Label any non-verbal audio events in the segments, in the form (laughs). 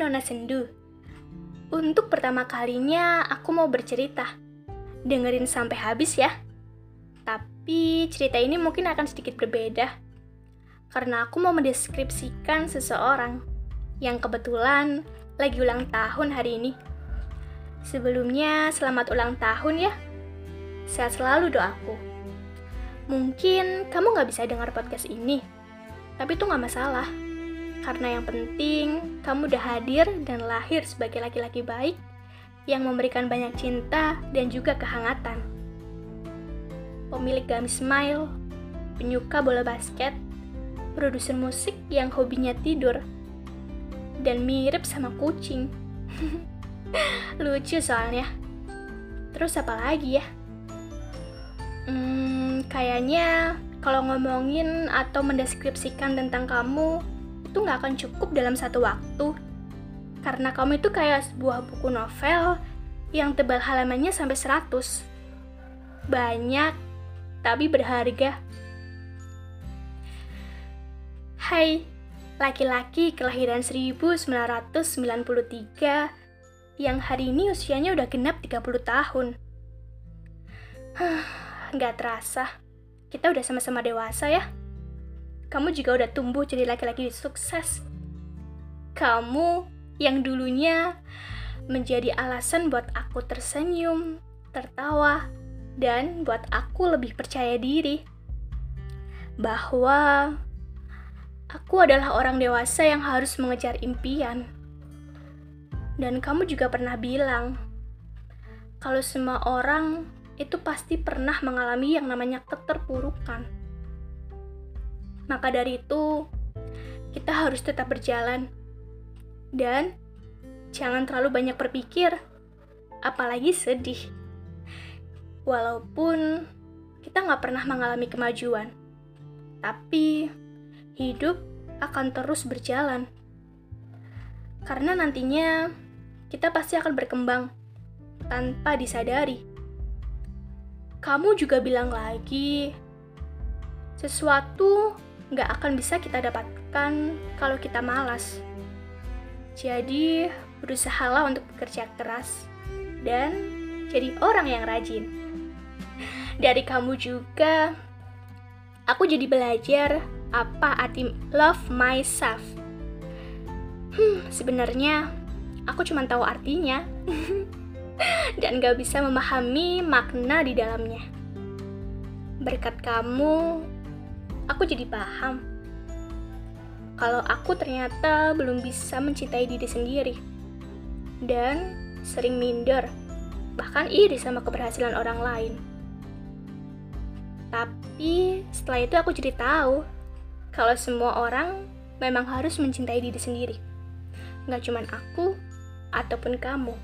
Nona Sendu. Untuk pertama kalinya aku mau bercerita. Dengerin sampai habis ya. Tapi cerita ini mungkin akan sedikit berbeda. Karena aku mau mendeskripsikan seseorang yang kebetulan lagi ulang tahun hari ini. Sebelumnya, selamat ulang tahun ya. Sehat selalu doaku. Mungkin kamu nggak bisa dengar podcast ini, tapi itu nggak masalah karena yang penting, kamu udah hadir dan lahir sebagai laki-laki baik yang memberikan banyak cinta dan juga kehangatan. Pemilik gamis smile, penyuka bola basket, produser musik yang hobinya tidur, dan mirip sama kucing. (laughs) Lucu soalnya. Terus apa lagi ya? Hmm, kayaknya kalau ngomongin atau mendeskripsikan tentang kamu, itu nggak akan cukup dalam satu waktu. Karena kamu itu kayak sebuah buku novel yang tebal halamannya sampai 100. Banyak, tapi berharga. Hai, laki-laki kelahiran 1993 yang hari ini usianya udah genap 30 tahun. Nggak terasa, kita udah sama-sama dewasa ya kamu juga udah tumbuh jadi laki-laki sukses. Kamu yang dulunya menjadi alasan buat aku tersenyum, tertawa, dan buat aku lebih percaya diri bahwa aku adalah orang dewasa yang harus mengejar impian. Dan kamu juga pernah bilang kalau semua orang itu pasti pernah mengalami yang namanya keterpurukan. Maka dari itu, kita harus tetap berjalan. Dan jangan terlalu banyak berpikir, apalagi sedih. Walaupun kita nggak pernah mengalami kemajuan, tapi hidup akan terus berjalan. Karena nantinya kita pasti akan berkembang tanpa disadari. Kamu juga bilang lagi, sesuatu nggak akan bisa kita dapatkan kalau kita malas. Jadi, berusahalah untuk bekerja keras dan jadi orang yang rajin. (laughs) Dari kamu juga, aku jadi belajar apa arti love myself. Hmm, sebenarnya aku cuma tahu artinya (laughs) dan gak bisa memahami makna di dalamnya. Berkat kamu, aku jadi paham kalau aku ternyata belum bisa mencintai diri sendiri dan sering minder, bahkan iri sama keberhasilan orang lain. Tapi setelah itu aku jadi tahu kalau semua orang memang harus mencintai diri sendiri. Nggak cuma aku ataupun kamu.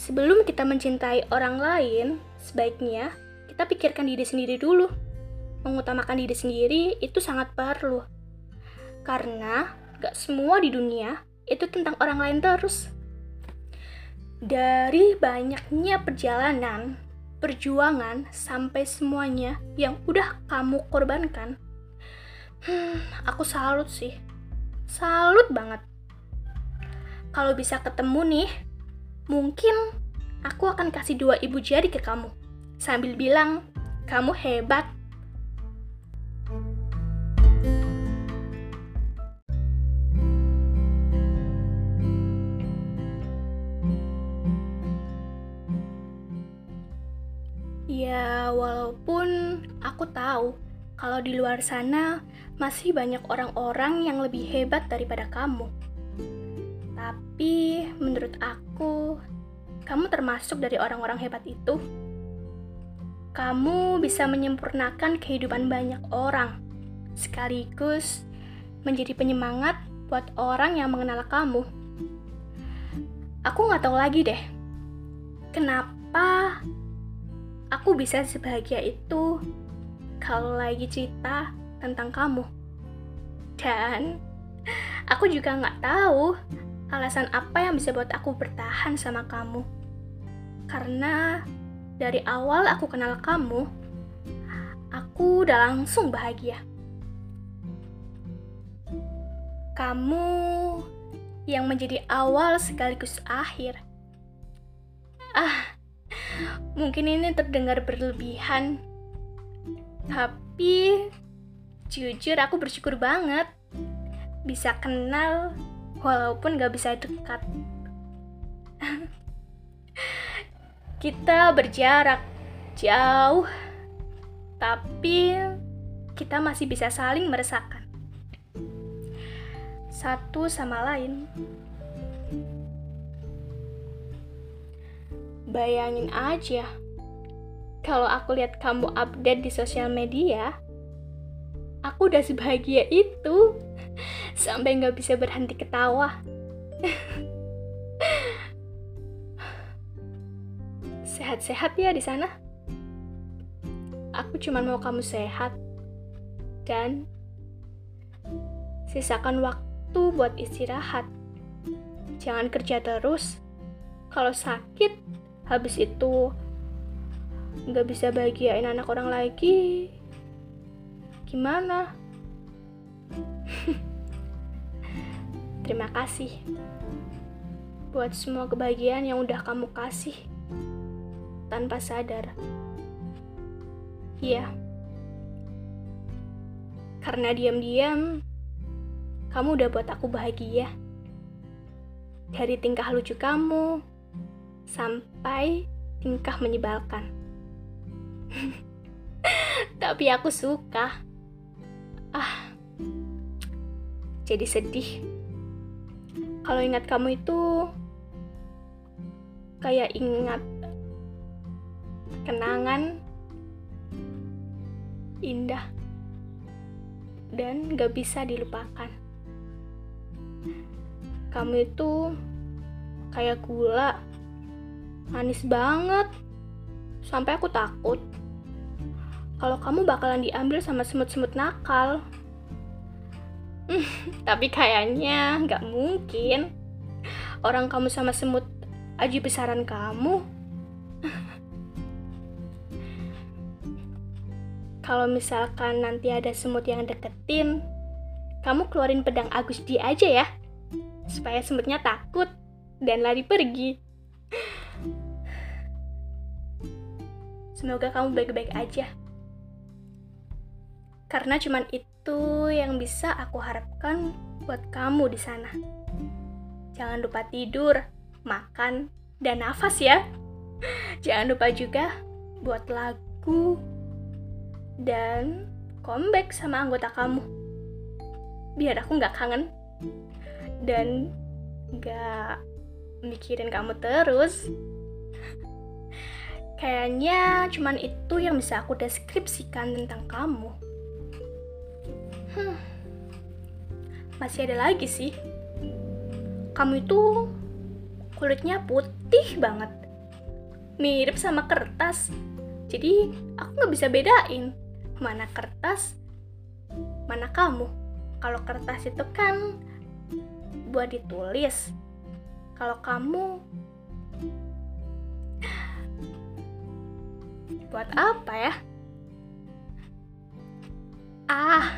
Sebelum kita mencintai orang lain, sebaiknya kita pikirkan diri sendiri dulu mengutamakan diri sendiri itu sangat perlu. Karena gak semua di dunia itu tentang orang lain terus. Dari banyaknya perjalanan, perjuangan, sampai semuanya yang udah kamu korbankan, hmm, aku salut sih. Salut banget. Kalau bisa ketemu nih, mungkin aku akan kasih dua ibu jari ke kamu. Sambil bilang, kamu hebat walaupun aku tahu kalau di luar sana masih banyak orang-orang yang lebih hebat daripada kamu. Tapi menurut aku, kamu termasuk dari orang-orang hebat itu. Kamu bisa menyempurnakan kehidupan banyak orang, sekaligus menjadi penyemangat buat orang yang mengenal kamu. Aku nggak tahu lagi deh, kenapa aku bisa sebahagia itu kalau lagi cerita tentang kamu. Dan aku juga nggak tahu alasan apa yang bisa buat aku bertahan sama kamu. Karena dari awal aku kenal kamu, aku udah langsung bahagia. Kamu yang menjadi awal sekaligus akhir. Ah, mungkin ini terdengar berlebihan, tapi jujur aku bersyukur banget bisa kenal walaupun gak bisa dekat. (laughs) kita berjarak jauh, tapi kita masih bisa saling meresahkan satu sama lain. Bayangin aja, kalau aku lihat kamu update di sosial media, aku udah sebahagia itu, (laughs) sampai nggak bisa berhenti ketawa. (laughs) Sehat-sehat ya di sana. Aku cuma mau kamu sehat dan sisakan waktu buat istirahat. Jangan kerja terus. Kalau sakit, habis itu nggak bisa bahagiain anak orang lagi. Gimana? (laughs) Terima kasih buat semua kebahagiaan yang udah kamu kasih tanpa sadar. Iya. Karena diam-diam kamu udah buat aku bahagia. Dari tingkah lucu kamu sampai tingkah menyebalkan. (laughs) Tapi aku suka. Ah. Jadi sedih. Kalau ingat kamu itu kayak ingat kenangan indah dan gak bisa dilupakan. Kamu itu kayak gula, manis banget, sampai aku takut kalau kamu bakalan diambil sama semut-semut nakal. (laughs) Tapi kayaknya gak mungkin orang kamu sama semut aji besaran kamu. (laughs) kalau misalkan nanti ada semut yang deketin, kamu keluarin pedang Agusti aja ya, supaya semutnya takut dan lari pergi. Semoga kamu baik-baik aja. Karena cuman itu yang bisa aku harapkan buat kamu di sana. Jangan lupa tidur, makan, dan nafas ya. Jangan lupa juga buat lagu dan comeback sama anggota kamu biar aku nggak kangen dan nggak mikirin kamu terus kayaknya cuman itu yang bisa aku deskripsikan tentang kamu hmm. masih ada lagi sih kamu itu kulitnya putih banget mirip sama kertas jadi aku nggak bisa bedain mana kertas, mana kamu. Kalau kertas itu kan buat ditulis. Kalau kamu buat apa ya? Ah,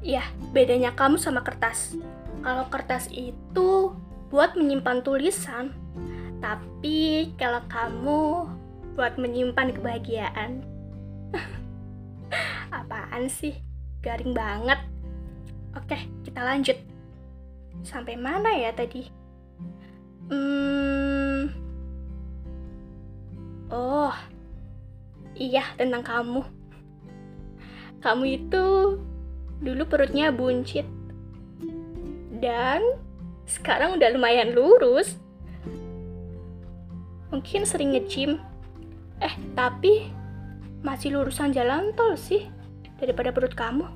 ya bedanya kamu sama kertas. Kalau kertas itu buat menyimpan tulisan, tapi kalau kamu buat menyimpan kebahagiaan. (laughs) Apaan sih? Garing banget. Oke, kita lanjut. Sampai mana ya tadi? Hmm. Oh. Iya, tentang kamu. Kamu itu dulu perutnya buncit. Dan sekarang udah lumayan lurus. Mungkin sering nge Eh, tapi masih lurusan jalan tol sih daripada perut kamu.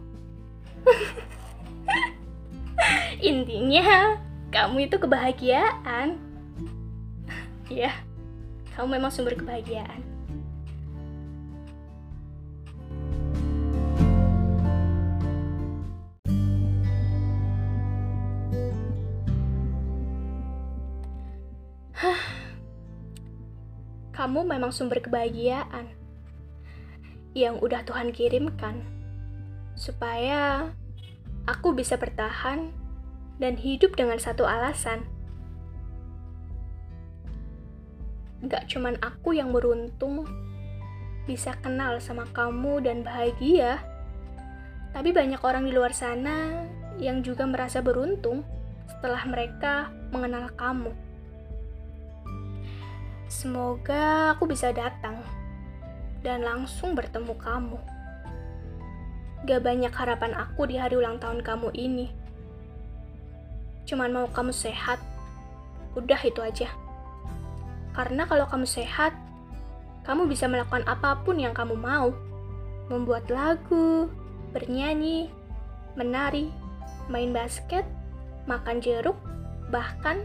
(laughs) Intinya, kamu itu kebahagiaan. ya, kamu memang sumber kebahagiaan. Kamu memang sumber kebahagiaan yang udah Tuhan kirimkan supaya aku bisa bertahan dan hidup dengan satu alasan. Gak cuman aku yang beruntung bisa kenal sama kamu dan bahagia, tapi banyak orang di luar sana yang juga merasa beruntung setelah mereka mengenal kamu. Semoga aku bisa datang dan langsung bertemu kamu. Gak banyak harapan aku di hari ulang tahun kamu ini. Cuman mau kamu sehat. Udah itu aja. Karena kalau kamu sehat, kamu bisa melakukan apa pun yang kamu mau. Membuat lagu, bernyanyi, menari, main basket, makan jeruk, bahkan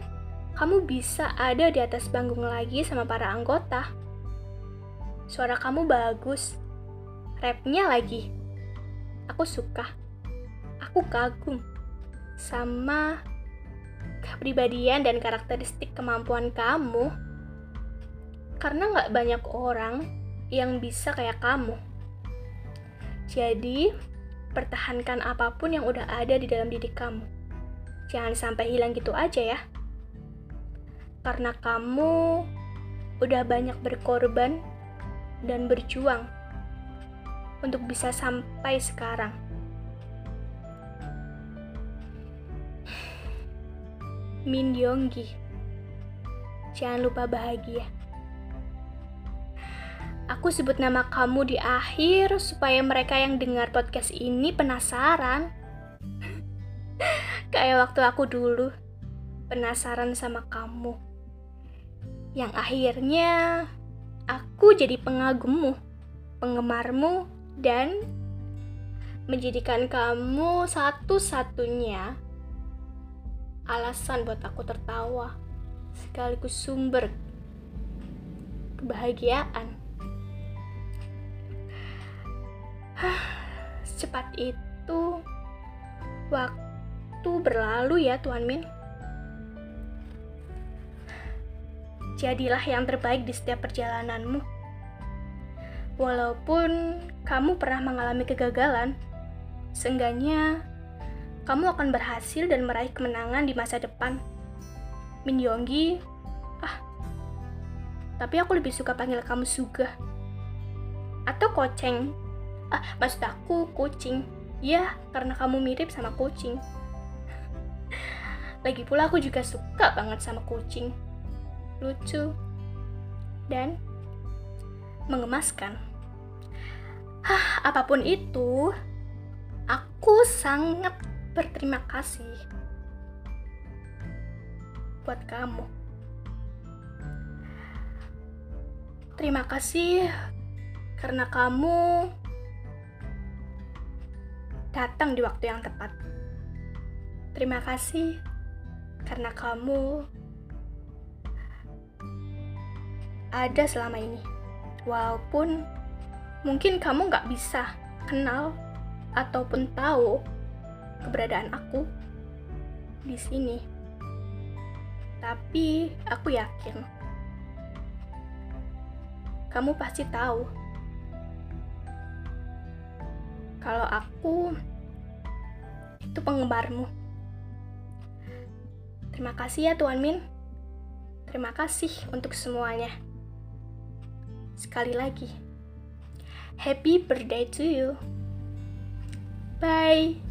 kamu bisa ada di atas panggung lagi sama para anggota. Suara kamu bagus, rapnya lagi. Aku suka, aku kagum sama kepribadian dan karakteristik kemampuan kamu. Karena nggak banyak orang yang bisa kayak kamu. Jadi, pertahankan apa pun yang udah ada di dalam diri kamu. Jangan sampai hilang gitu aja ya karena kamu udah banyak berkorban dan berjuang untuk bisa sampai sekarang. Min Yonggi, jangan lupa bahagia. Aku sebut nama kamu di akhir supaya mereka yang dengar podcast ini penasaran. (laughs) Kayak waktu aku dulu, penasaran sama kamu yang akhirnya aku jadi pengagummu, penggemarmu, dan menjadikan kamu satu-satunya alasan buat aku tertawa, sekaligus sumber kebahagiaan. (sighs) Secepat itu, waktu berlalu ya Tuan Min. Jadilah yang terbaik di setiap perjalananmu. Walaupun kamu pernah mengalami kegagalan, seenggaknya kamu akan berhasil dan meraih kemenangan di masa depan. Min Yonggi, ah, tapi aku lebih suka panggil kamu Suga. Atau Koceng. Ah, maksud aku kucing. Ya, karena kamu mirip sama kucing. (laughs) Lagi pula aku juga suka banget sama kucing lucu, dan mengemaskan. Hah, apa pun itu, aku sangat berterima kasih buat kamu. Terima kasih karena kamu datang di waktu yang tepat. Terima kasih karena kamu ada selama ini. Walaupun mungkin kamu nggak bisa kenal ataupun tahu keberadaan aku di sini. Tapi aku yakin kamu pasti tahu kalau aku itu penggemarmu. Terima kasih ya Tuan Min. Terima kasih untuk semuanya. Sekali lagi, happy birthday to you. Bye.